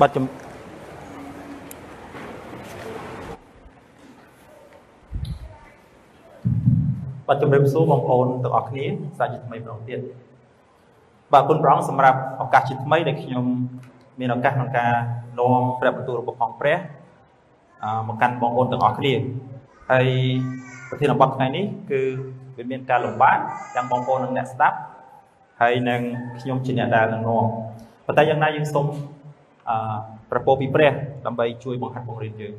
បាទជំបាទជំរាបសួរបងប្អូនទាំងអស់គ្នាសាជាថ្មីម្ដងទៀតបាទគុណព្រះអង្គសម្រាប់ឱកាសជាថ្មីដែលខ្ញុំមានឱកាសក្នុងការនាំព្រះបន្ទូលរបស់ផងព្រះអឺមកកាន់បងប្អូនទាំងអស់គ្នាហើយប្រធានបទថ្ងៃនេះគឺវាមានការលំបាកទាំងបងប្អូននិងអ្នកស្ដាប់ហើយនឹងខ្ញុំជាអ្នកដែលនឹងនាំប៉ុន្តែយ៉ាងណាយើងសូមអឺ ប្រពោពីព្រះដើម្បីជួយបង្ហាត់បង្រៀនយើង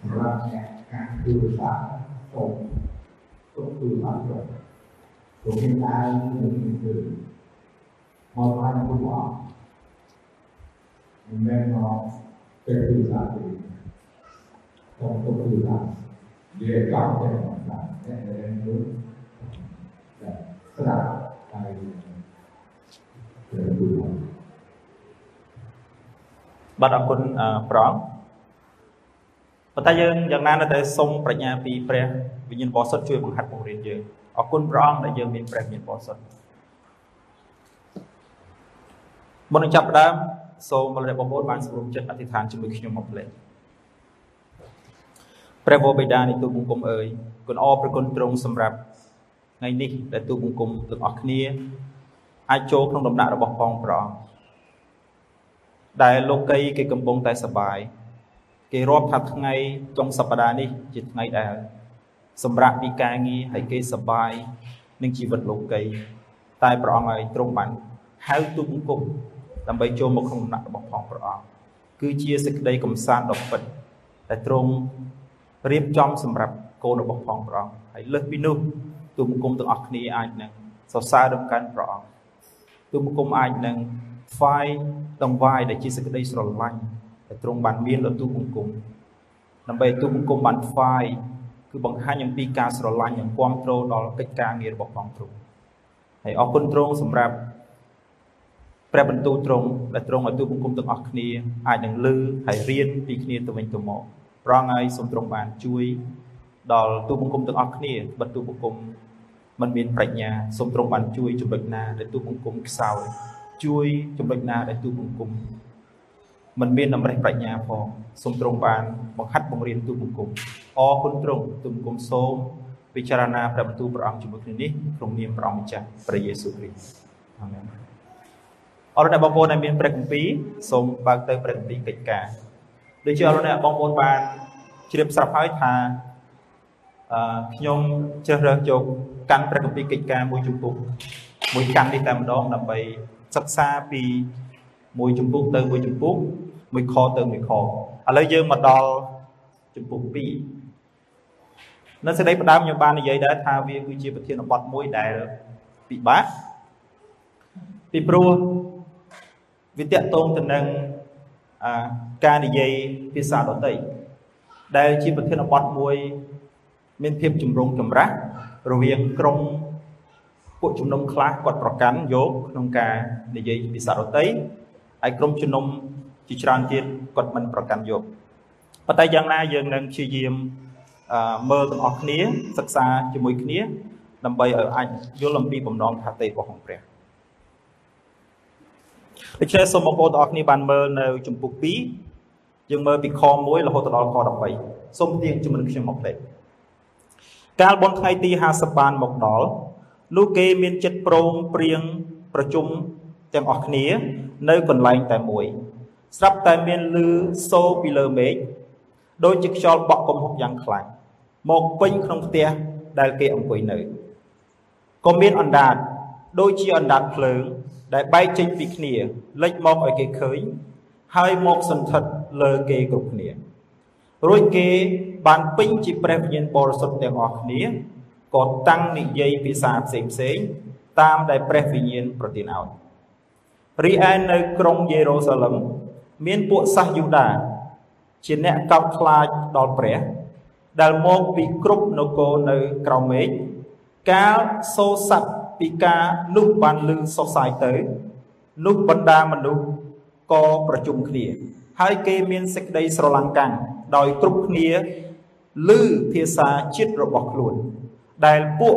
សម្រាប់អ្នកការទូរស័ព្ទសូមទុកទូរស័ព្ទចុះព្រោះមានដើរនឹងគឺមកបានពុទ្ធអង្គមិនមែនមកពេលទូរស័ព្ទទេសូមទុកទូរស័ព្ទនិយាយកំតែមកបានតែដែលនោះស្ដាប់ ហើយពេលទូរស័ព្ទបាទអរគុណអឺព្រះអង្គប៉ុន្តែយើងយ៉ាងណានៅតែសូមប្រាជ្ញាពីព្រះវិញ្ញាណបរិសុទ្ធជួយបង្ហាត់បង្រៀនយើងអរគុណព្រះអង្គដែលយើងមានព្រះវិញ្ញាណបរិសុទ្ធមុននឹងចាប់ផ្ដើមសូមលោកអ្នកបងប្អូនបានសម្រុំចិត្តអធិដ្ឋានជាមួយខ្ញុំមកផ្លេងព្រះបបិតានៃទូបង្គំអើយគុណអរព្រះគុណទ្រង់សម្រាប់ ថ្ងៃនេះដែលទូបង្គំទាំងអស់គ្នាអាចចូលក្នុងដំណាក់របស់ផងព្រះអង្គដែលលោកីគេកំពុងតែសប្បាយគេរាប់ថាថ្ងៃចុងសប្តាហ៍នេះជាថ្ងៃដែលសម្រាប់ពីការងារហើយគេសប្បាយនឹងជីវិតលោកីតែព្រះអង្គឲ្យទ្រង់បានហៅទូបង្គំដើម្បីចូលមកក្នុងដំណាក់របស់ផងព្រះអង្គគឺជាសេចក្តីកំសាន្តដ៏ពិតដែលទ្រង់រៀបចំសម្រាប់កូនរបស់ផងព្រះអង្គហើយលើសពីនោះ ទូបង្គំទាំងអស់គ្នាអាចនឹងសរសើរដល់កាន់ព្រះអង្គទូបង្គំអាចនឹងថ្វាយដង្វាយដែលជាសេចក្តីស្រឡាញ់ដែលទ្រង់បានមានដល់ទូបង្គំដើម្បីឲ្យទូបង្គំបានថ្វាយគឺបង្ហាញអំពីការស្រឡាញ់និងគាំទ្រដល់កិច្ចការងាររបស់ផងទ្រង់ហើយអរគុណទ្រង់សម្រាប់ព្រះបន្ទូលទ្រង់ដែលទ្រង់ឲ្យទូបង្គំទាំងអស់គ្នាអាចនឹងលឺហើយរៀនពីគ្នាទៅវិញទៅមកប្រងឲ្យសូមទ្រង់បានជួយដល់ទូបង្គំទាំងអស់គ្នាបើទូបង្គំ មិនមានប្រាជ្ញាសូមទ្រង់បានជួយចំណុចណាដែលទូបង្គំខ្សោយជួយចំណុចណាដែលទូបង្គំមិនមានតម្រេះប្រាជ្ញាផងសូមទ្រង់បានបង្ហាត់បង្រៀនទូបង្គំអរគុណទ្រង់ទូបង្គំសូមពិចារណាព្រះបន្ទូលព្រះអង្គជាមួយគ្នានេះក្នុងនាមព្រះអង្គម្ចាស់ព្រះយេស៊ូវគ្រីស្ទអាមែនអរគុណអ្នកបងប្អូនដែលមានព្រះគម្ពីរសូមបើកទៅព្រះគម្ពីរកិច្ចការដូចជាអរគុណអ្នកបងប្អូនបានជ្រាបស្រាប់ហើយថាអឺខ្ញុំជ្រើសរើសយក កាន់ព្រះគម្ពីរកិច្ចការមួយជំពូកមួយកាន់នេះតែម្ដងដើម្បីសិក្សាពីមួយជំពូកទៅមួយជំពូកមួយខទៅមួយខឥឡូវយើងមកដល់ជំពូក2នៅសេចក្តីផ្ដើមខ្ញុំបាននិយាយដែរថាវាគឺជាប្រធានបទមួយដែលពិបាកពីព្រោះវាតកតងទៅនឹងអាការនិយាយភាសាដទៃដែលជាប្រធានបទមួយ មានភាពចម្រុងចម្រាស់ រវាងក្រុមពួកជំនុំខ្លះគាត់ប្រកាន់យកក្នុងការនិយាយភាសាដទៃហើយក្រុមជំនុំជាច្រើនទៀតគាត់មិនប្រកាន់យកប៉ុន្តែយ៉ាងណាយើងនឹងព្យាយាមអឺមើលទាំងអស់គ្នាសិក្សាជាមួយគ្នាដើម្បីឲ្យអាចយល់អំពីបំណងថាតេរបស់ของព្រះដូច្នេះសូមបងប្អូនទាំងអស់គ្នាបានមើលនៅជំពូក2យើងមើលពីខ1រហូតដល់ខ13សូមទៀងជាមួយនឹងខ្ញុំមកផ្លេច កាលបនថ្ងៃទី50បានមកដល់នោះគេមានចិត្តព្រមព្រៀងប្រជុំទាំងអស់គ្នា នៅកន្លែងតែមួយស្រាប់តែមានលឺសូរពីលើមេឃដូចជាខ្យល់បក់គំហុកយ៉ាងខ្លាំងមកពេញក្នុងផ្ទះដែលគេអង្គុយនៅក៏មានអណ្ដាតដូចជាអណ្ដាតភ្លើង ដែលបែកចេញពីគ្នាលេចមកឲ្យគេឃើញហើយមកសន្ធិដ្ឋលើគេគ្រប់គ្នារួចគេ បានពេញជាព្រះវិញ្ញាណបរិសុទ្ធទាំងអស់គ្នាក៏តាំងនិយាយភាសាផ្សេងផ្សេងតាមដែលព្រះវិញ្ញាណប្រទានឲ្យរីឯនៅក្រុងយេរូសាឡឹមមានពួកសាសយូដា ជាអ្នកកោតខ្លាចដល់ព្រះ ដែលមកពីគ្រប់នគរនៅក្រៅមេឃកាលសូរស័ព្ទពីការនោះបានលឺសុសសាយទៅនោះបណ្ដាមនុស្សក៏ប្រជុំគ្នា ហើយគេមានសេចក្តីស្រឡាំងកាំងដោយគ្រប់គ្នា ឮភាសាជាតិរបស់ខ្លួន ដែលពួក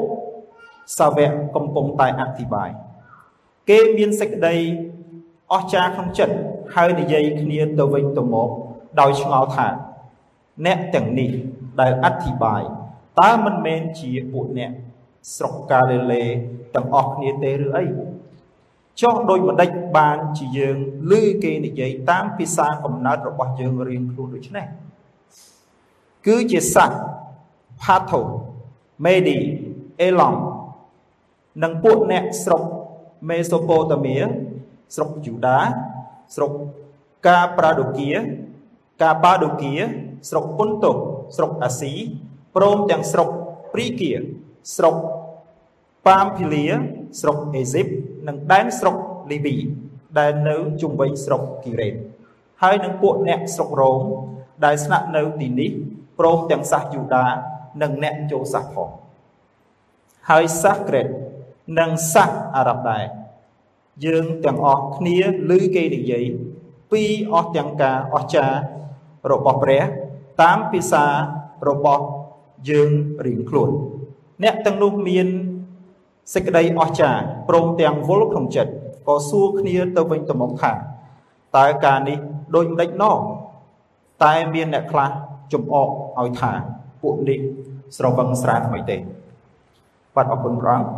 សាវកកំពុងតែអធិប្បាយគេមានសេចក្តីអស្ចារ្យក្នុងចិត្តហើយនិយាយគ្នាទៅវិញទៅមកដោយឆ្ងល់ថា អ្នកទាំងនេះដែលអធិប្បាយតើមិនមែនជាពួកអ្នកស្រុកកាលីលេទាំងអស់គ្នាទេឬអីចុះដោយម្ដេចបានជាយើងឮគេនិយាយតាមភាសាកំណើតរបស់យើងរៀងខ្លួនដូច្នេះ គឺជាសាសផាថូមេឌីអេឡង់និងពួកអ្នកស្រុកមេសូប៉ូតាមៀស្រុកយូដាស្រុកកាប្រាដូគៀកាបាដូគៀស្រុកពុនតុស្រុកអាស៊ីព្រមទាំងស្រុកព្រីគៀស្រុកប៉ាមភីលាស្រុកអេស៊ីបនិងដែនស្រុកលីវីដែលនៅជុំវិញស្រុកគីរ៉េតហើយនឹងពួកអ្នកស្រុករ៉ូមដែលស្នាក់នៅទីនេះ ព្រមទាំងសាសយូដា និងអ្នកចូលសាសផងហើយសាសក្រេតនិងសាសអារ៉ាប់ដែរយើងទាំងអស់គ្នាឮគេនិយាយពីអស់ទាំងការអស្ចារ្យរបស់ព្រះ តាមភាសារបស់យើងរៀងខ្លួន អ្នកទាំងនោះមានសេចក្តីអស្ចារ្យព្រមទាំងវល់ក្នុងចិត្តក៏សួរគ្នាទៅវិញទៅមកថាតើការនេះដូចម្ដេចណោះតែមានអ្នកខ្លះ ចំអកឲ្យថាពួកនេះស្រវឹងស្រាថ្មីទេបាទអរគុណព្រះអង្គ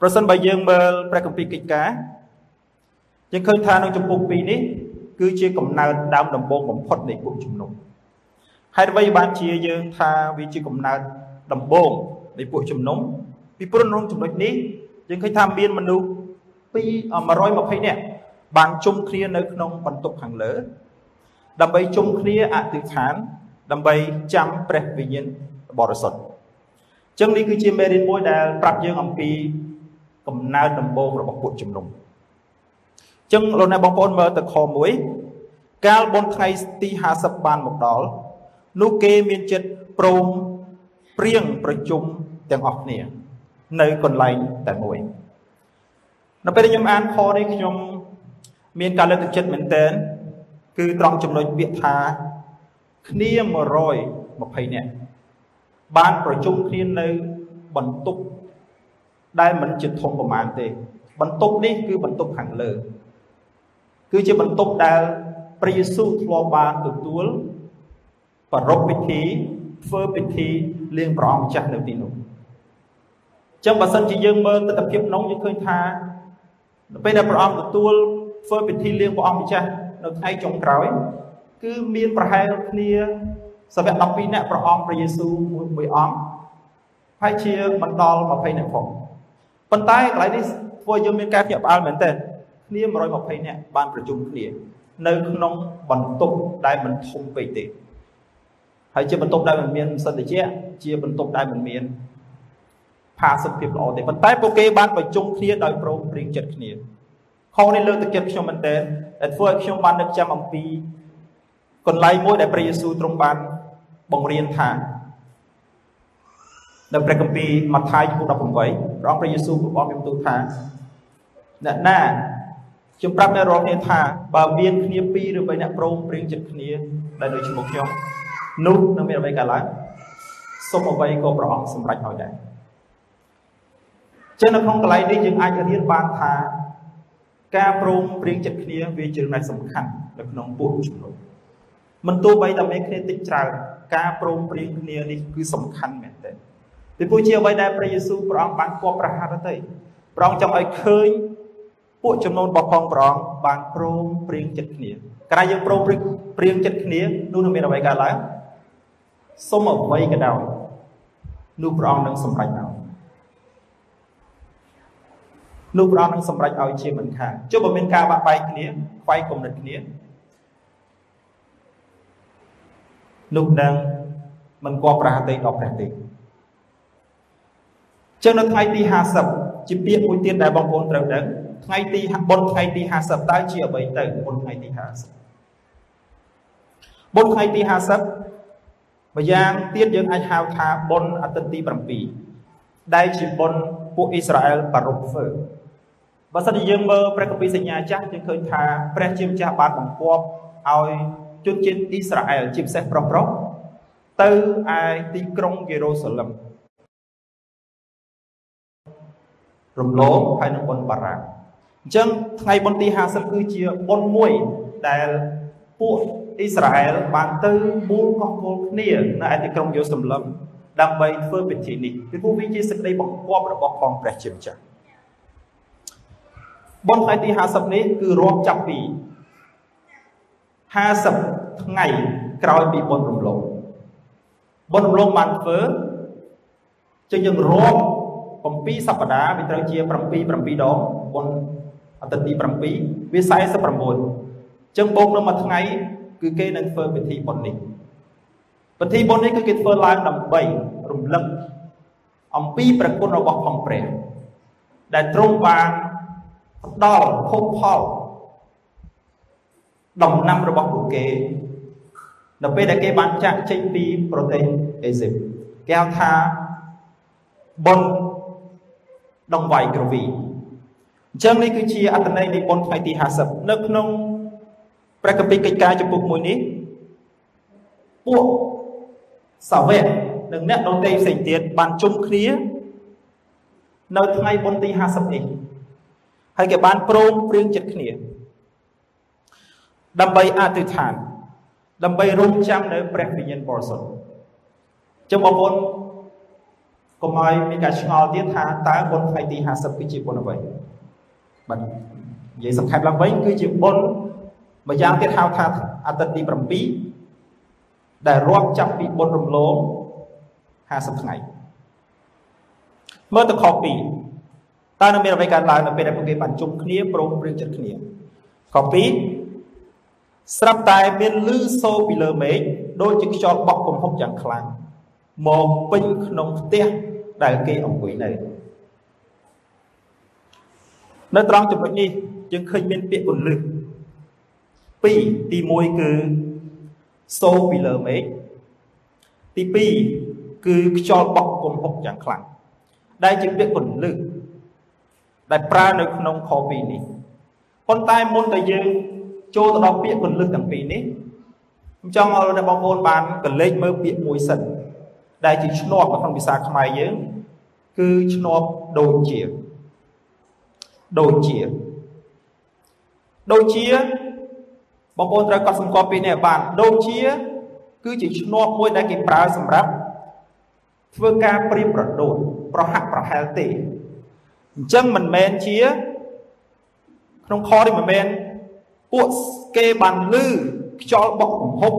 ប្រសិនបើយើងមើលព្រះគម្ពីរកិច្ចការយើងឃើញថានៅចំពុក2នេះ គឺជាកំណើតដើមដំបូងបំផុតនៃពួកជំនុំហេតុអ្វីបានជាយើងថាវាជាកំណើតដំបូងនៃពួកជំនុំពីព្រោះក្នុងចំណុចនេះយើងឃើញថាមានមនុស្សពី120នាក់បានជុំគ្នានៅក្នុងបន្ទប់ខាងលើ ដើម្បីជុំគ្នាអធិដ្ឋាន ដើម្បីចាំព្រះវិញ្ញាណបរិសុទ្ធអញ្ចឹងនេះគឺជាមេរៀនមួយដែលប្រាប់យើងអំពីកំណើតដំបូងរបស់ពួកជំនុំអញ្ចឹងលោកអ្នកបងប្អូនមើលទៅខ1កាលបុណ្យថ្ងៃទី50បានមកដល់នោះគេមានចិត្តព្រមព្រៀងប្រជុំទាំងអស់គ្នា នៅកន្លែងតែមួយនៅពេលខ្ញុំអានខនេះខ្ញុំមានការលើកទឹកចិត្តមែនទែន គឺត្រង់ចំណុចពាក្យថាគ្នា120នាក់បានប្រជុំគ្នានៅបន្ទប់ដែលមិនជាធំប្រមាណទេ បន្ទប់នេះគឺបន្ទប់ខាងលើ គឺជាបន្ទប់ដែលព្រះយេស៊ូវធ្លាប់បានទទួលប្រពៃពិធីធ្វើពិធីលៀងព្រះអង្គម្ចាស់នៅទីនោះចឹងបើសិនជាយើងមើលទស្សនភាពក្នុងយើងឃើញថានៅពេលដែលព្រះអង្គទទួលធ្វើពិធីលៀងព្រះអង្គម្ចាស់ នៅថ្ងៃចុងក្រោយ គឺមានប្រហែលគ្នាសវៈ12នាក់ព្រះអង្គព្រះយេស៊ូវមួយអង្គហើយជាមិនដល់20នាក់ផងប៉ុន្តែកន្លែងនេះធ្វើយើងមានការភ្ញាក់ផ្អើលមែនទែនគ្នា120នាក់បានប្រជុំគ្នា នៅក្នុងបន្ទប់ដែលមិនធំពេកទេហើយជាបន្ទប់ដែលមិនមានសិទ្ធិជាជាបន្ទប់ដែលមិនមានផាសុខភាពល្អទេប៉ុន្តែពួកគេបានប្រជុំគ្នាដោយព្រមព្រៀងចិត្តគ្នា ខនេះលើកទឹកចិត្តខ្ញុំមែនតើដែលធ្វើឲ្យខ្ញុំបាននឹកចាំអំពីកន្លែងមួយដែលព្រះយេស៊ូវទ្រង់បានបង្រៀនថានៅព្រះគម្ពីរម៉ាថាយជំពូក18ព្រះអង្គព្រះយេស៊ូវព្រះអង្គមានទូលថាអ្នកណាខ្ញុំប្រាប់អ្នករាល់គ្នាថាបើមានគ្នាពីរឬបីអ្នកព្រមព្រៀងចិត្តគ្នាដែលនៅជាមួយខ្ញុំនោះនឹងមានអ្វីកើតឡើងសូមអ្វីក៏ព្រះអង្គសម្រេចឲ្យដែរចឹងនៅក្នុងកន្លែងនេះយើងអាចរៀនបានថា ការព្រមព្រៀងចិត្តគ្នាវាជារឿងសំខាន់នៅក្នុងពួកជំនុំមិនទោះបីតែមានគ្នាតិចច្រើនការព្រមព្រៀងគ្នានេះគឺសំខាន់មែនទែនពីព្រោះជាអ្វីដែលព្រះយេស៊ូវព្រះអង្គបានគប់ប្រហារទៅព្រះអង្គចង់ឲ្យឃើញពួកចំនួនរបស់ផងព្រះអង្គបានព្រមព្រៀងចិត្តគ្នាក្រៅយើងព្រមព្រៀងចិត្តគ្នានោះនឹងមានអ្វីកើតឡើងសុំអ្វីក៏ដោយនោះព្រះអង្គនឹងសម្រេចឲ្យ នោះព្រះអង្គនឹងសម្រេចឲ្យជាមិនខានចុះបើមានការបាក់បែកគ្នាខ្វាយគំនិតគ្នានោះនឹងមិនគួរប្រហាតីដល់ព្រះទេចឹងនៅថ្ងៃទី50ជាពាក្យមួយទៀតដែលបងប្អូនត្រូវដឹងថ្ងៃទីបុណ្យថ្ងៃទី50តើជាអ្វីទៅបុណ្យថ្ងៃទី50បុណ្យថ្ងៃទី50ម្យ៉ាងទៀតយើងអាចហៅថាបុណ្យអាទិត្យទី7ដែលជាបុណ្យពួកអ៊ីស្រាអែលប្រារព្ធធ្វើ បើសិនជាយើងមើលព្រះគម្ពីរសញ្ញាចាស់យើងឃើញថាព្រះជាម្ចាស់បានបង្គាប់ឲ្យជនជាតិអ៊ីស្រាអែលជាពិសេសប្រុសប្រុសទៅឯទីក្រុងយេរូសាឡឹមរំលងហើយនឹងបុណ្យបារាំងអញ្ចឹងថ្ងៃបុណ្យទី50គឺជាបុណ្យមួយដែលពួកអ៊ីស្រាអែលបានទៅមូលកោះគោលគ្នានៅឯទីក្រុងយូសាឡឹមដើម្បីធ្វើពិធីនេះពីព្រោះវាជាសេចក្តីបង្គាប់របស់ផងព្រះជាម្ចាស់ បុណ្យថ្ងៃទី50នេះគឺរាប់ចាប់ពី50ថ្ងៃក្រោយពីបុណ្យរំលងបុណ្យរំលងបានធ្វើចឹងយើងរាប់7សប្តាហ៍វាត្រូវជា7 7ដងបុណ្យអាទិត្យទី7វា49ចឹងបូកនៅមួយថ្ងៃ គឺគេនឹងធ្វើពិធីបុណ្យនេះពិធីបុណ្យនេះគឺគេធ្វើឡើងដើម្បីរំលឹកអំពីប្រគុណរបស់ផងព្រះដែលទ្រង់បានផ្ដល់ភោគផលដំណាំរបស់ពួកគេនៅពេលដែលគេបានចាក់ចេញពីប្រទេសអេស៊ីបគេហៅថាបុណ្យដងវាយក្រវីអញ្ចឹងនេះគឺជាអត្តន័យនៃបុណ្យថ្ងៃទី50នៅក្នុងព្រះគម្ពីរកិច្ចការចំពុកមួយនេះពួកសាវកនិងអ្នកដទៃផ្សេងទៀតបានជុំគ្នា នៅថ្ងៃបុណ្យទី50នេះ ហើយគេបានព្រមព្រៀងចិត្តគ្នា ដើម្បីអធិដ្ឋាន ដើម្បីរងចាំនៅព្រះវិញ្ញាណបរិសុទ្ធចឹងបងប្អូនកុំឲ្យមានការឆ្ងល់ទៀតថាតើបុណ្យថ្ងៃទី50គឺជាបុណ្យអ្វីបាទនិយាយសង្ខេបឡើងវិញគឺជាបុណ្យម្យ៉ាងទៀតហៅថាអាទិត្យទី7ដែលរាប់ចាប់ពីបុណ្យរំលង50ថ្ងៃមើលទៅខ2 តើនៅមានអ្វីកើតឡើងនៅពេលដែលពួកគេបានជុំគ្នាព្រមព្រៀងចិត្តគ្នាខ2ស្រាប់តែមានលឺសូរពីលើមេឃដូចជាខ្យល់បក់កំហុកយ៉ាងខ្លាំងមកពេញក្នុងផ្ទះដែលគេអង្គុយនៅនៅត្រង់ចំណុចនេះយើងឃើញមានពាក្យពន្លឺពីរទី1គឺសូរពីលើមេឃទី2គឺខ្យល់បក់កំហុកយ៉ាងខ្លាំងដែលជាពាក្យពន្លឺ ដែលប្រើនៅក្នុងខ2នេះប៉ុន្តែមុនតែយើងចូលទៅដល់ពាក្យគន្លឹះទាំងពីរនេះខ្ញុំចង់ឲ្យបងប្អូនបានកលេចមើលពាក្យមួយសិនដែលជាឆ្នាប់នៅក្នុងភាសាខ្មែរយើងគឺឆ្នាប់ដូចជាដូចជាដូចជាបងប្អូនត្រូវកត់សម្គាល់ពាក្យនេះឲ្យបានដូចជា គឺជាឆ្នាប់មួយដែលគេប្រើសម្រាប់ធ្វើការព្រៀបប្រដូចប្រហាក់ប្រហែលទេ អញ្ចឹងមិនមែនជា ក្នុងខនេះមិនមែនពួកគេបានលឺខ្យល់បក់កំហុប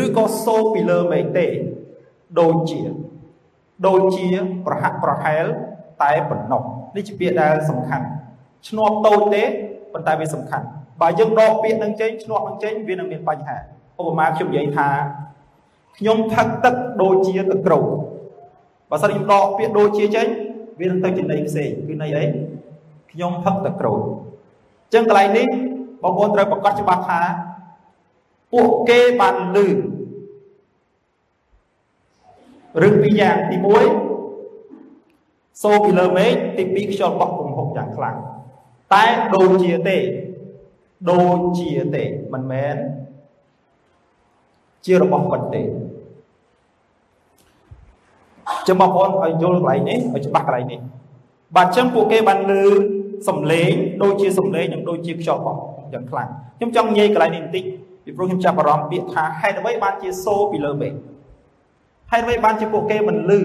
ឬក៏សូរពីលើមេឃទេដូចជាដូចជាប្រហាក់ប្រហែលតែប៉ុណ្ណោះនេះជាពាក្យដែលសំខាន់ឆ្នាប់តូចទេប៉ុន្តែវាសំខាន់បើយើងដកពាក្យនឹងចេញឆ្នាប់នឹងចេញវានឹងមានបញ្ហាឧបមាខ្ញុំនិយាយថាខ្ញុំផឹកទឹកដូចជាទឹកក្រូចបើសិនខ្ញុំដកពាក្យដូចជាចេញ វានឹងទៅជាន័យផ្សេងគឺន័យអីខ្ញុំផឹកទឹកក្រូចអញ្ចឹងកន្លែងនេះបងប្អូនត្រូវប្រកាសច្បាស់ថាពួកគេបានលឺរឿងពីរយ៉ាងទី1សូពីលើមេឃទី2ខ្យល់បក់គំហុកយ៉ាងខ្លាំងតែដូចជាទេដូចជាទេមិនមែនជារបស់ពិតទេ ចឹងបងប្អូនឲ្យយល់កន្លែងនេះឲ្យច្បាស់កន្លែងនេះបាទចឹងពួកគេបានលឺសំឡេងដូចជាសំឡេងនិងដូចជាខ្យល់បក់យ៉ាងខ្លាំងខ្ញុំចង់និយាយកន្លែងនេះបន្តិចពីព្រោះខ្ញុំចាប់អារម្មណ៍ពាក្យថាហេតុអ្វីបានជាសូពីលើមេឃហេតុអ្វីបានជាពួកគេមិនលឺ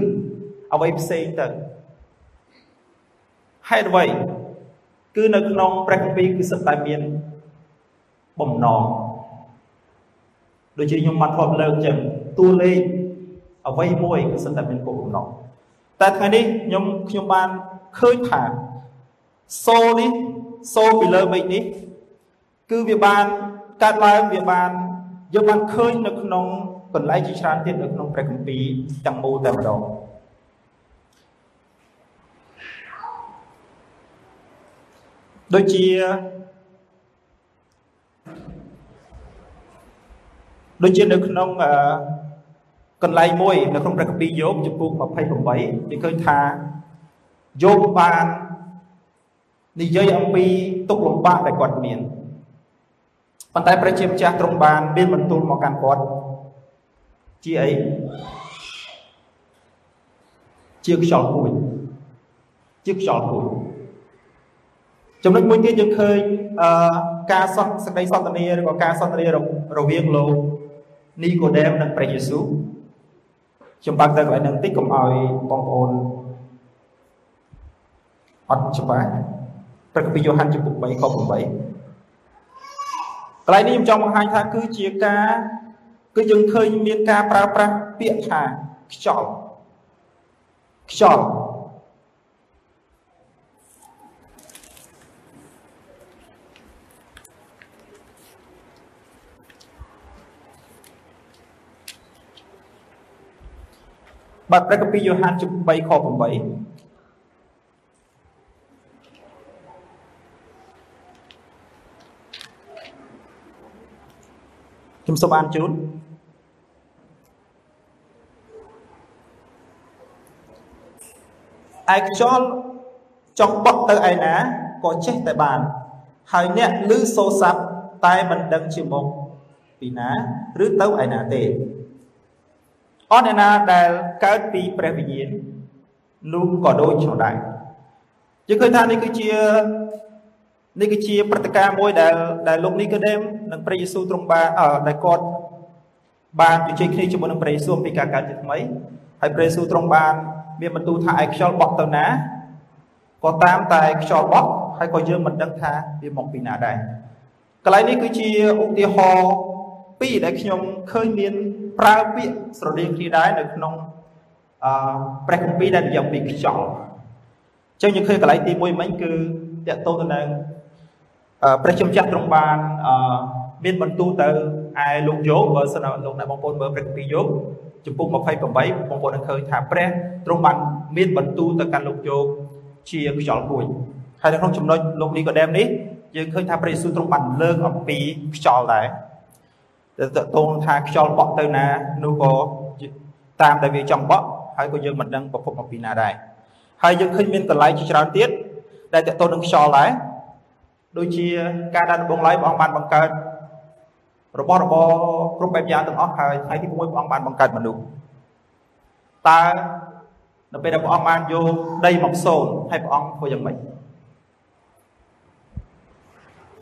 អ្វីផ្សេងទៅហេតុអ្វីគឺនៅក្នុងព្រះគម្ពីរគឺសិតតែមានបំណងដូចជាខ្ញុំបានធ្លាប់លើកអញ្ចឹងតួលេខ អ្វីមួយគឺសិតតែមានគោលបំណងតែថ្ងៃនេះខ្ញុំខ្ញុំបានឃើញថាសូនេះសូពីលើមេឃនេះ គឺវាបានកើតឡើងវាបានយើងបានឃើញនៅក្នុងកន្លែងជាច្រើនទៀតនៅក្នុងព្រះគម្ពីរទាំងមូលតែម្ដងដូចជាដូចជានៅក្នុង កន្លែងមួយនៅក្នុងព្រះគម្ពីរយោបចំពោះ28គេឃើញថាយោបបាននិយាយអំពីទុកលំបាកដែលគាត់មានប៉ុន្តែព្រះជាម្ចាស់ទ្រង់បានមានបន្ទូលមកកាន់គាត់ជាអីជាខ្យល់គួយជាខ្យល់គួយចំណុចមួយទៀតយើងឃើញអឺការសន្ទសេចក្តីសន្ទនាឬក៏ការសន្ទនារវាងលោកនីកូដេមនិងព្រះយេស៊ូវ ខ្ញុំបើកទៅកន្លែងហ្នឹងតិចកុំឲ្យបងប្អូនអត់ច្បាស់ព្រះគម្ពីរយ៉ូហានជំពូក3ខ8កន្លែងនេះខ្ញុំចង់បង្ហាញថាគឺជាការគឺយើងឃើញមានការប្រើប្រាស់ពាក្យថាខ្យល់ខ្យល់ បាទព្រះគម្ពីរយ៉ូហានជំ3ខ8ខ្ញុំសូមអានជូនឯខ្យល់ចង់បក់ទៅឯណាក៏ចេះតែបាន ហើយអ្នកឮសូរស័ព្ទតែមិនដឹងជាមកពីណា ឬទៅឯណាទេ អត់អ្នកណាដែលកើតពីព្រះវិញ្ញាណនោះក៏ដូចនោះដែរយើងឃើញថានេះគឺជានេះគឺជាព្រឹត្តិការណ៍មួយដែលដែលលោកនីកូដេមនិងព្រះយេស៊ូវទ្រង់បានដែលគាត់បានជជែកគ្នាជាមួយនឹងព្រះយេស៊ូវអំពីការកើតជាថ្មីហើយព្រះយេស៊ូវទ្រង់បានមានបន្ទូលថាឯខ្យល់បក់ទៅណាក៏តាមតែខ្យល់បក់ហើយក៏យើងមិនដឹងថាវាមកពីណាដែរកន្លែងនេះគឺជាឧទាហរណ៍ ពីរដែលខ្ញុំឃើញមានប្រើពាក្យស្រដៀងគ្នាដែរនៅក្នុងអឺព្រះគម្ពីរដែលនិយាយអំពីខ្យល់អញ្ចឹងយើងឃើញកន្លែងទី1មិញគឺតកតទៅនឹងព្រះជំចាស់ទ្រង់បានអឺមានបន្ទូលទៅឯលោកយោបបើសិនលោកអ្នកបងប្អូនមើលព្រះគម្ពីរយោបចំពុក28បងប្អូននឹងឃើញថាព្រះទ្រង់បានមានបន្ទូលទៅកាន់លោកយោបជាខ្យល់មួយហើយនៅក្នុងចំណុចលោកនីកូដេមនេះយើងឃើញថាព្រះយេស៊ូវទ្រង់បានលើកអំពីខ្យល់ដែរ ទៅតតងថាខ្យល់បក់ទៅណានោះក៏តាមតែវាចង់បក់ហើយក៏យើងមិនដឹងប្រភពមកពីណាដែរហើយយើងឃើញមានកន្លែងជាច្រើនទៀតដែលតតទៅនឹងខ្យល់ដែរដូចជាការដែលដំបងឡើយព្រះអង្គបានបង្កើតរបស់របរគ្រប់បែបយ៉ាងទាំងអស់ហើយថ្ងៃទី6ព្រះអង្គបានបង្កើតមនុស្សតើនៅពេលដែលព្រះអង្គបានយកដីមកសូនហើយព្រះអង្គធ្វើយ៉ាងម៉េច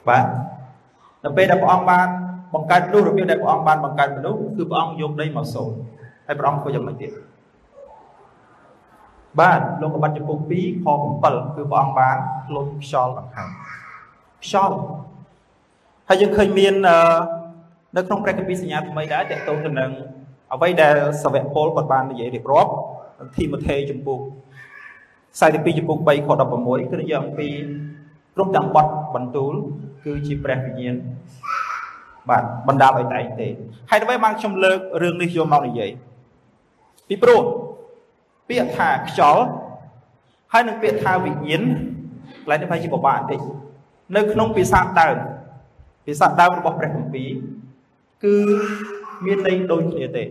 បាទនៅពេលដែលព្រះអង្គបាន បង្កើតមនុស្សរបៀបដែលព្រះអង្គបានបង្កើតមនុស្សគឺព្រះអង្គយកដីមកសូនហើយព្រះអង្គធ្វើយ៉ាងម៉េចទៀតបាទលោកកបាត់ចំពុក2ខ7គឺព្រះអង្គបានលុបខ្យល់ដង្ហើមខ្យល់ហើយយើងឃើញមាននៅក្នុងព្រះគម្ពីរសញ្ញាថ្មីដែរតើតទៅទៅនឹងអ្វីដែលសាវកពលគាត់បាននិយាយរៀបរាប់ធីម៉ូថេចំពុក42ចំពុក3ខ16គឺនិយាយអំពីគ្រប់ទាំងបទបន្ទូលគឺជាព្រះវិញ្ញាណ បាទបណ្ដាលឲ្យតែងទេហើយដើម្បីបានខ្ញុំលើករឿងនេះយកមកនិយាយពីព្រោះពាក្យថាខ្យល់ហើយនឹងពាក្យថាវិញ្ញាណកន្លែងនេះប្រហែលជាពិបាកបន្តិចនៅក្នុងភាសាដើមភាសាដើមរបស់ព្រះគម្ពីរគឺមានន័យដូចគ្នាទេ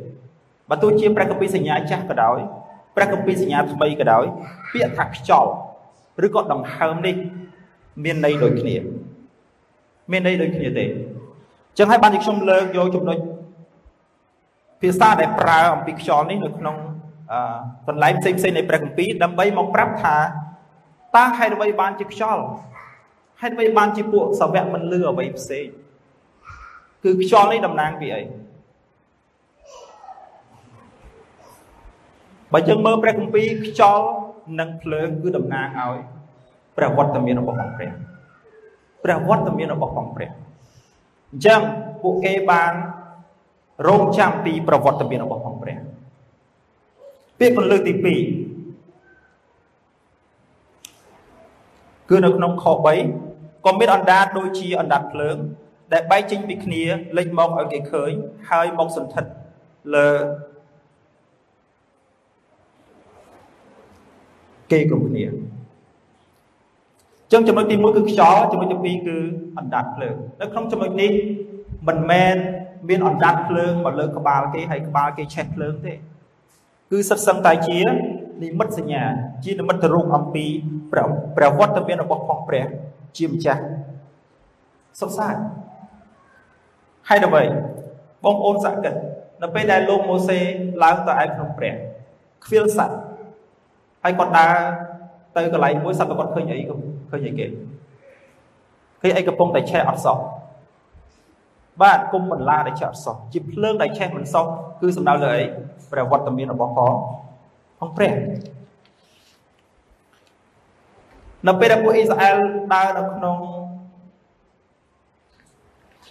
បើទោះជាព្រះគម្ពីរសញ្ញាចាស់ក៏ដោយព្រះគម្ពីរសញ្ញាថ្មីក៏ដោយពាក្យថាខ្យល់ឬក៏ដង្ហើមនេះ មានន័យដូចគ្នា មានន័យដូចគ្នាទេ ចឹងហើយបានជាខ្ញុំលើកយកចំណុចភាសាដែលប្រើអំពីខ្យល់នេះនៅក្នុងកន្លែងផ្សេងផ្សេងនៃព្រះគម្ពីរដើម្បីមកប្រាប់ថាតើហេតុអ្វីបានជាខ្យល់ហេតុអ្វីបានជាពួកសាវកមិនលឺអ្វីផ្សេងគឺខ្យល់នេះតំណាងពីអីបើយើងមើលព្រះគម្ពីរខ្យល់និងភ្លើងគឺតំណាងឲ្យព្រះវត្តមានរបស់ព្រះព្រះវត្តមានរបស់ព្រះ អញ្ចឹងពួកគេបានរងចាំពីប្រវត្តិមានរបស់ផងព្រះពាក្យពលលើកទី2គឺនៅក្នុងខ3ក៏មានអណ្ដាតដូចជាអណ្ដាតភ្លើង ដែលបែកចេញពីគ្នាលេចមកឲ្យគេឃើញហើយមកសន្ធិដ្ឋលើគេគ្រប់គ្នា ចឹងចំណុចទី1គឺខ្យល់ចំណុចទី2គឺអណ្ដាតភ្លើងនៅក្នុងចំណុចនេះមិនមែនមានអណ្ដាតភ្លើងមកលើក្បាលគេហើយក្បាលគេឆេះភ្លើងទេ គឺសិតសឹងតែជានិមិត្តសញ្ញា ជានិមិត្តរូបអំពីព្រះព្រះវត្តមានរបស់ផងព្រះ ជាម្ចាស់សុខសាន្តហើយអ្វីបងប្អូនសក្កិតនៅពេលដែលលោកម៉ូសេឡើងទៅឯភ្នំព្រះខ្វៀលសัตว์ហើយគាត់ដើរ ទៅកន្លែងមួយសត្វគាត់ឃើញអីឃើញអីគេឃើញអីកំពុងតែឆេះអត់សោះបាទគុំបន្លាដែលឆេះអត់សោះជាភ្លើងដែលឆេះមិនសោះគឺសំដៅលើអីព្រះវត្តមានរបស់ផងផងព្រះនៅពេលដែលពួកអ៊ីស្រាអែលដើរនៅក្នុង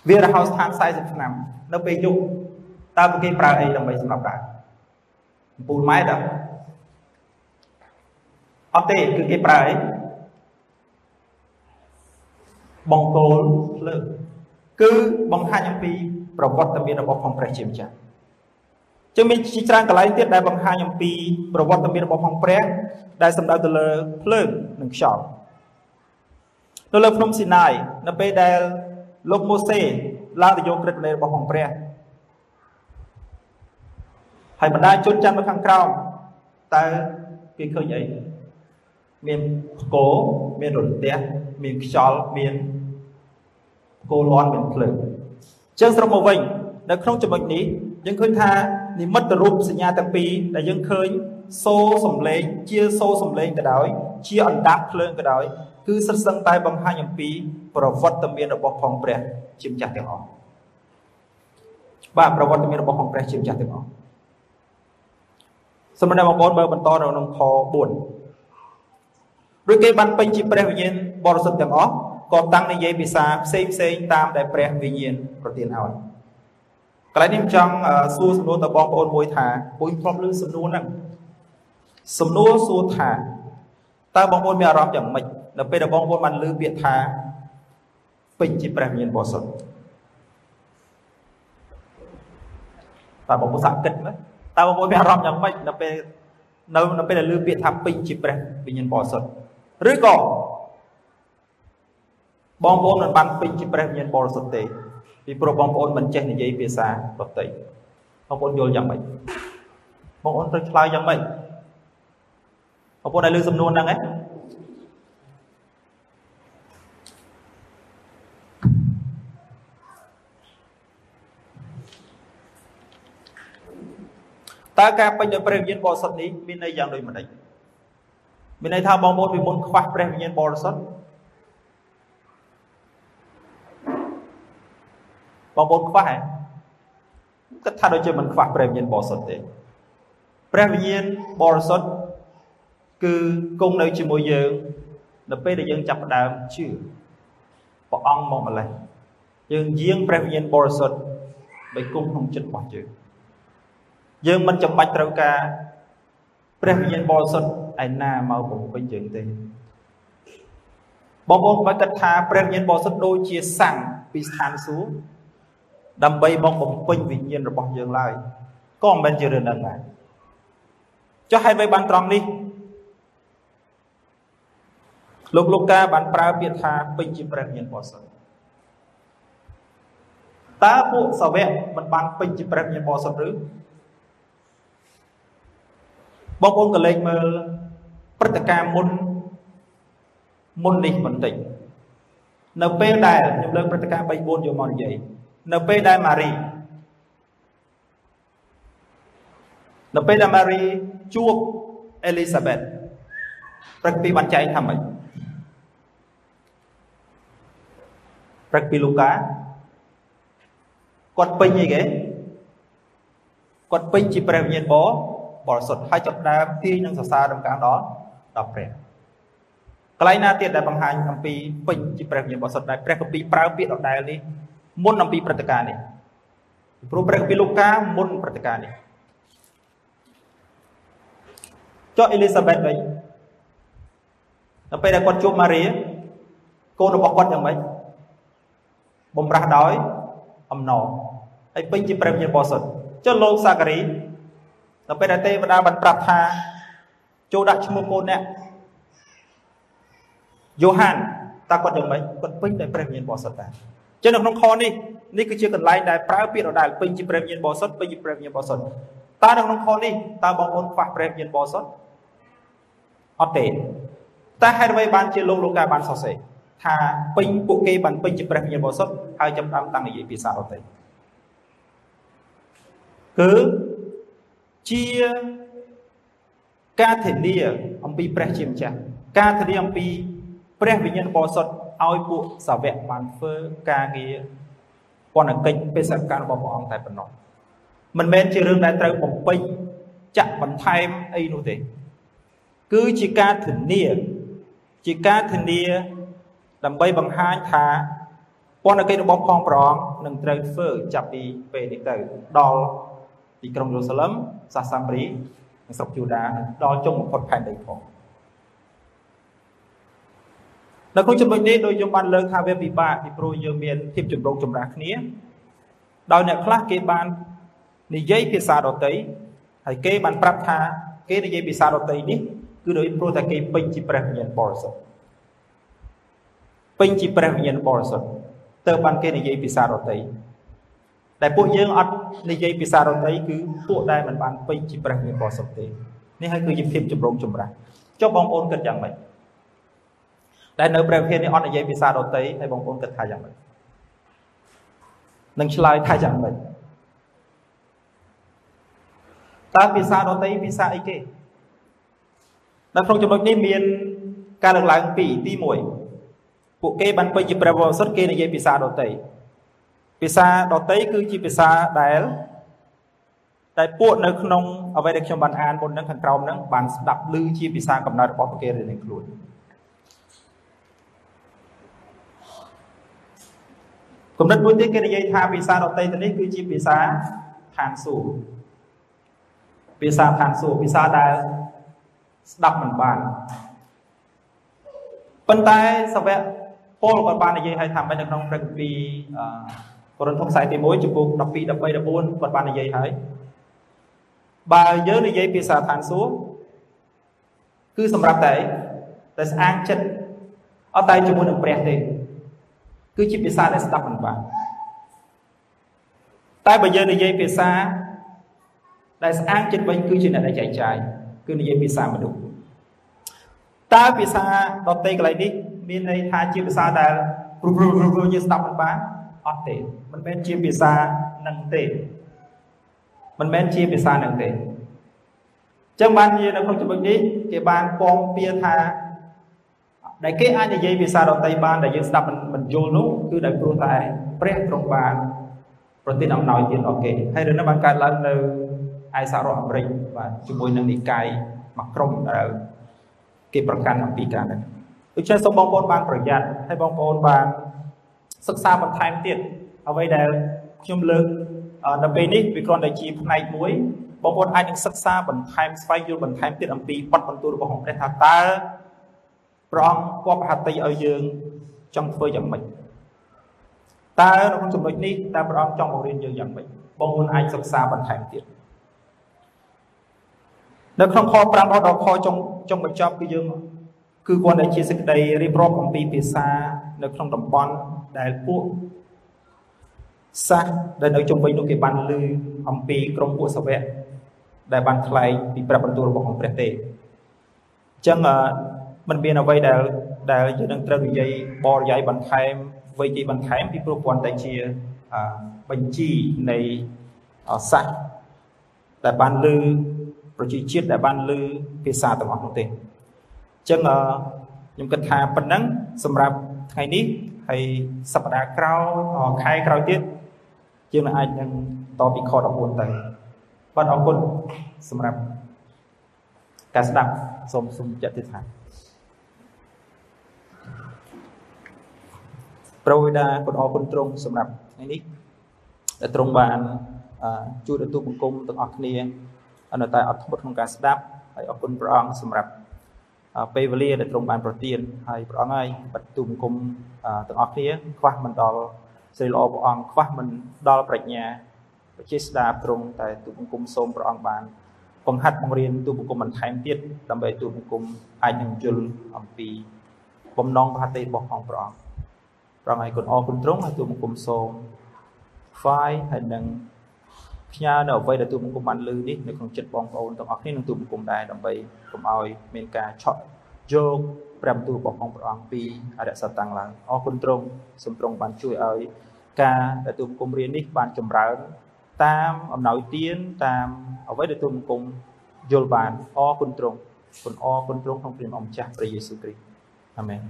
វារហោស្ថាន40ឆ្នាំនៅពេលយប់តើពួកគេប្រើអីដើម្បីសម្រាប់ដើរអំពូលម៉ែត អត់ទេគឺគេប្រើអីបង្គោលភ្លើងគឺបង្ហាញអំពីប្រវត្តិមានរបស់ផងព្រះជាម្ចាស់ចឹងមានជាច្រើនកន្លែងទៀតដែលបង្ហាញអំពីប្រវត្តិមានរបស់ផងព្រះ ដែលសំដៅទៅលើភ្លើងនិងខ្យល់នៅលើភ្នំស៊ីណាយនៅពេលដែលលោកម៉ូសេឡើងទៅយកក្រឹតនៃរបស់ផងព្រះហើយបណ្ដាជនចាំនៅខាងក្រោមតើគេឃើញអី មានផ្គរមានរន្ទះមានខ្យល់មានផ្គរលាន់មានភ្លើងចឹងសរុបមកវិញនៅក្នុងចំណុចនេះយើងឃើញថានិមិត្តរូបសញ្ញាទាំងពីរដែលយើងឃើញសូរសំឡេងជាសូរសំឡេងក៏ដោយ ជាអណ្ដាតភ្លើងក៏ដោយគឺសិតសឹងតែបង្ហាញអំពី ប្រវត្តិមានរបស់ផងព្រះជាម្ចាស់ទាំងអស់បាទប្រវត្តិមានរបស់ផងព្រះជាម្ចាស់ទាំងអស់សម្រាប់បងប្អូនបើបន្តនៅក្នុងខ4 ឬគេបានពេញជាព្រះវិញ្ញាណបរិសុទ្ធទាំងអស់ក៏តាំងនិយាយភាសាផ្សេងផ្សេងតាមដែលព្រះវិញ្ញាណប្រទានឲ្យកន្លែងនេះខ្ញុំចង់សួរសំណួរទៅបងប្អូនមួយថាពុញធ្លាប់ឮសំណួរហ្នឹងសំណួរសួរថាតើបងប្អូនមានអារម្មណ៍យ៉ាងម៉េចនៅពេលដែលបងប្អូនបានឮពាក្យថាពេញជាព្រះវិញ្ញាណបរិសុទ្ធតើបងប្អូនសាកគិតមើលតើបងប្អូនមានអារម្មណ៍យ៉ាងម៉េចនៅពេលនៅនៅពេលដែលឮពាក្យថាពេញជាព្រះវិញ្ញាណបរិសុទ្ធ ឬក៏បងប្អូនមិនបានពេញជាព្រះវិញ្ញាណបរិសុទ្ធទេពីព្រោះបងប្អូនមិនចេះនិយាយភាសាដទៃបងប្អូនយល់យ៉ាងម៉េចបងប្អូនត្រូវឆ្លើយយ៉ាងម៉េចបងប្អូនដែលលើសំណួរហ្នឹងឯងតើការពេញដោយព្រះវិញ្ញាណបរិសុទ្ធនេះមានន័យយ៉ាងដូចម្ដេច មានន័យថាបងប្អូនពីមុនខ្វះព្រះវិញ្ញាណបរិសុទ្ធបងប្អូនខ្វះហ៎គិតថាដូចជាមិនខ្វះព្រះវិញ្ញាណបរិសុទ្ធទេព្រះវិញ្ញាណបរិសុទ្ធគឺគង់នៅជាមួយយើងនៅពេលដែលយើងចាប់ផ្ដើមជឿព្រះអង្គមកម្លេះយើងយាងព្រះវិញ្ញាណបរិសុទ្ធបីគង់ក្នុងចិត្តរបស់យើងយើងមិនចាំបាច់ត្រូវការព្រះវិញ្ញាណបរិសុទ្ធឯណាមកបំពេញយើងទេបងប្អូនបើគិតថាព្រះវិញ្ញាណបរិសុទ្ធដូចជាសੰងពីស្ថានសួគ៌ដើម្បីមកបំពេញវិញ្ញាណរបស់យើងឡើយក៏មិនមែនជារឿងហ្នឹងដែរចុះហេតុអ្វីបានត្រង់នេះលោកលោកកាបានប្រើពាក្យថាពេញជាព្រះវិញ្ញាណបរិសុទ្ធតើពួកសាវកមិនបានពេញជាព្រះវិញ្ញាណបរិសុទ្ធឬ បងប្អូនក៏លេចមើលព្រឹត្តិការណ៍មុនមុននេះបន្តិចនៅពេលដែលខ្ញុំលើកព្រឹត្តិការណ៍3 4យកមកនិយាយនៅពេលដែលម៉ារីនៅពេលដែលម៉ារីជួបអេលីសាបេតព្រឹកពីបានចែងថាម៉េចព្រឹកពីលូកាគាត់ពេញអីគេគាត់ពេញជាព្រះវិញ្ញាណប បរិសុទ្ធហើយចាប់ដើមទាញនឹងសរសើររំកាំងដល់ដល់ព្រះកន្លែងណាទៀតដែលបង្ហាញអំពីពេញជាព្រះវិញ្ញាណបរិសុទ្ធដែលព្រះគម្ពីរប្រើពាក្យដដែលនេះមុនអំពីព្រឹត្តិការណ៍នេះព្រោះព្រះគម្ពីរលូកាមុនព្រឹត្តិការណ៍នេះចុះអេលីសាបេតវិញដល់ពេលដែលគាត់ជួបម៉ារីកូនរបស់គាត់យ៉ាងម៉េចបំរាស់ដោយអំណរហើយពេញជាព្រះវិញ្ញាណបរិសុទ្ធចុះលោកសាការី ដល់ពេលដែលទេវតាបានប្រាប់ថាចូលដាក់ឈ្មោះកូនអ្នកយ៉ូហានតើគាត់យ៉ាងម៉េចគាត់ពេញដោយព្រះវិញ្ញាណបរិសុទ្ធដែរចឹងនៅក្នុងខនេះនេះគឺជាកន្លែងដែលប្រើពាក្យដដែលពេញជាព្រះវិញ្ញាណបរិសុទ្ធពេញជាព្រះវិញ្ញាណបរិសុទ្ធតើនៅក្នុងខនេះតើបងប្អូនខ្វះព្រះវិញ្ញាណបរិសុទ្ធអត់ទេតែហេតុអ្វីបានជាលោកលោកកាបានសរសេរថាពេញពួកគេបានពេញជាព្រះវិញ្ញាណបរិសុទ្ធហើយចាប់តាមតាំងនិយាយភាសាដទៃគឺ ជាការធានាអំពីព្រះជាម្ចាស់ការធានាអំពីព្រះវិញ្ញាណបរិសុទ្ធឲ្យពួកសាវកបានធ្វើការងារពន្ធកិច្ចបេសកកម្មរបស់ព្រះអង្គតែប៉ុណ្ណោះមិនមែនជារឿងដែលត្រូវបំពេញចាក់បន្ថែមអីនោះទេ គឺជាការធានាជាការធានា ដើម្បីបង្ហាញថាពន្ធកិច្ចរបស់ផងព្រះអង្គនឹងត្រូវធ្វើចាប់ពីពេលនេះទៅដល់ ទីក្រុងយេរូសាឡឹមសាសាម៉ារីនិងស្រុកយូដាដល់ចុងបំផុតផែនដីផងនៅក្នុងចំណុចនេះដូចយើងបានលើកថាវាពិបាកពីព្រោះយើងមានភាពចម្រុងចម្រាស់គ្នាដោយអ្នកខ្លះគេបាននិយាយភាសាដតីហើយគេបានប្រាប់ថាគេនិយាយភាសាដតីនេះគឺដោយព្រោះតែគេពេញជាព្រះវិញ្ញាណបរិសុទ្ធពេញជាព្រះវិញ្ញាណបរិសុទ្ធទើបបានគេនិយាយភាសាដតី តែពួកយើងអត់និយាយភាសាដតីគឺពួកដែលមិនបានពេញជាព្រះវិញ្ញាណបរិសុទ្ធទេនេះហើយគឺជាភាពចម្រុងចម្រាស់ចុះបងប្អូនគិតយ៉ាងម៉េចតែនៅព្រះវិហារនេះអត់និយាយភាសាដតីហើយបងប្អូនគិតថាយ៉ាងម៉េចនឹងឆ្លើយថាយ៉ាងម៉េចតើភាសាដតីភាសាអីគេនៅក្នុងចំណុចនេះមានការលើកឡើងពីរទី1ពួកគេបានពេញជាព្រះវរសុទ្ធគេនិយាយភាសាដតី ភាសាដតីគឺជាភាសាដែលតែពួកនៅក្នុងអ្វីដែលខ្ញុំបានអានមុនហ្នឹងខាងក្រោមហ្នឹងបានស្ដាប់ឮជាភាសាកំណើតរបស់ពួកគេរៀងខ្លួនគំនិតមួយទៀតគេនិយាយថាភាសាដតីទៅនេះគឺជាភាសាឋានសួគ៌ភាសាឋានសួគ៌ភាសាដែលស្ដាប់មិនបានប៉ុន្តែសាវកពលក៏បាននិយាយឲ្យថាមិននៅក្នុងព្រះគម្ពីរកូ រិនថូសខ្សែទី1ចំពោះ12 13 14គាត់បាននិយាយហើយបើយើងនិយាយភាសាឋានសួគ៌គឺសម្រាប់តែតែស្អាងចិត្តអត់តែជាមួយនឹងព្រះទេគឺជាភាសាដែលស្ដាប់មិនបានតែបើយើងនិយាយភាសាដែលស្អាងចិត្តវិញគឺជាអ្នកដែលចែកចាយគឺនិយាយភាសាមនុស្សតើភាសាដតេកន្លែងនេះមានន័យថាជាភាសាដែលព្រោះព្រោះព្រោះយើងស្ដាប់មិនបាន អត់ទេមិនមែនជាភាសានឹងទេមិនមែនជាភាសានឹងទេចឹងបាននិយាយនៅក្នុងចំណុចនេះគេបានពងពៀថាដែលគេអាចនិយាយភាសាដទៃបានដែលយើងស្ដាប់មិនយល់នោះគឺដោយព្រោះតែព្រះទ្រង់បានប្រទានអំណោយទានដល់គេហើយរឿងនេះបានកើតឡើងនៅឯសហរដ្ឋអាមេរិកបាទជាមួយនឹងនិកាយមួយក្រុមដែលគេប្រកាន់អំពីការនេះដូច្នេះសូមបងប្អូនបានប្រយ័ត្នហើយបងប្អូនបាន សិក្សាបន្ថែមទៀតអ្វីដែលខ្ញុំលើកនៅពេលនេះវាគ្រាន់តែជាផ្នែកមួយបងប្អូនអាចនឹងសិក្សាបន្ថែមស្វែងយល់បន្ថែមទៀតអំពីបទបន្ទូលរបស់ព្រះថាតើព្រះអង្គគប់ហតិឲ្យយើងចង់ធ្វើយ៉ាងម៉េចតើនៅក្នុងចំណុចនេះតើព្រះអង្គចង់បង្រៀនយើងយ៉ាងម៉េចបងប្អូនអាចសិក្សាបន្ថែមទៀតនៅក្នុងខ5ដល់ខចុងចុងបញ្ចប់គឺយើងគឺគាត់តែជាសេចក្តីរៀបរាប់អំពីភាសានៅក្នុងតំបន់ ដែលពួកសាសដែលនៅជុំវិញនោះគេបានឮអំពីក្រុមពួកសាវកដែលបានថ្លែងពីព្រះបន្ទូលរបស់ព្រះទេអញ្ចឹងมันមានអ្វីដែលដែលយើងនឹងត្រូវនិយាយបរិយាយបន្ថែមវិយាយបន្ថែមពីព្រោះគាត់តែជាបញ្ជីនៃសាសដែលបានលើប្រជាជាតិដែលបានលើភាសាទាំងអស់នោះទេអញ្ចឹងខ្ញុំគិតថាប៉ុណ្ណឹងសម្រាប់ថ្ងៃនេះ ហើយសប្តាហ៍ក្រោយខែក្រោយទៀតយើងនឹងអាចនឹងតពីខ14ទៅបាទអរគុណសម្រាប់ការស្ដាប់សូមសូមចាត់ទិដ្ឋានប្រវិដាគុណអរគុណទ្រង់សម្រាប់ថ្ងៃនេះដែលទ្រង់បានជួយទទួលបង្គំទាំងអស់គ្នានៅតែអត់ធ្មត់ក្នុងការស្ដាប់ហើយអរគុណព្រះអង្គសម្រាប់ ពេលវេលាដែលទ្រង់បានប្រទានហើយព្រះអង្គហើយបិទទូបង្គំទាំងអស់គ្នាខ្វះមិនដល់សេរីល្អព្រះអង្គខ្វះមិនដល់ប្រាជ្ញាបជាស្ដាប់ទ្រង់តែទូបង្គំសូមព្រះអង្គបានបង្ហាត់បង្រៀនទូបង្គំបន្ថែមទៀតដើម្បីទូបង្គំអាចនឹងយល់អំពីបំណងប្រហតិរបស់ផងព្រះអង្គព្រះអង្គឲ្យគុណអរគុណទ្រង់ហើយទូបង្គំសូមថ្វាយហើយនឹង ផ្ញើនៅអ្វីដែលទូបង្គំបានលើនេះនៅក្នុងចិត្តបងប្អូនទាំងអស់គ្នានឹងទូបង្គំដែរដើម្បីកុំឲ្យមានការឆក់យកព្រះបន្ទូលរបស់ផងព្រះអង្គពីអរិយសត្វតាំងឡើងអរគុណទ្រង់សំទ្រង់បានជួយឲ្យការដែលទូបង្គំរៀននេះបានចម្រើន តាមអំណោយទានតាមអ្វីដែលទូបង្គំយល់បានអរគុណទ្រង់គុណអរគុណទ្រង់ក្នុងព្រះនាមម្ចាស់ព្រះយេស៊ូវគ្រីស្ទអាមែន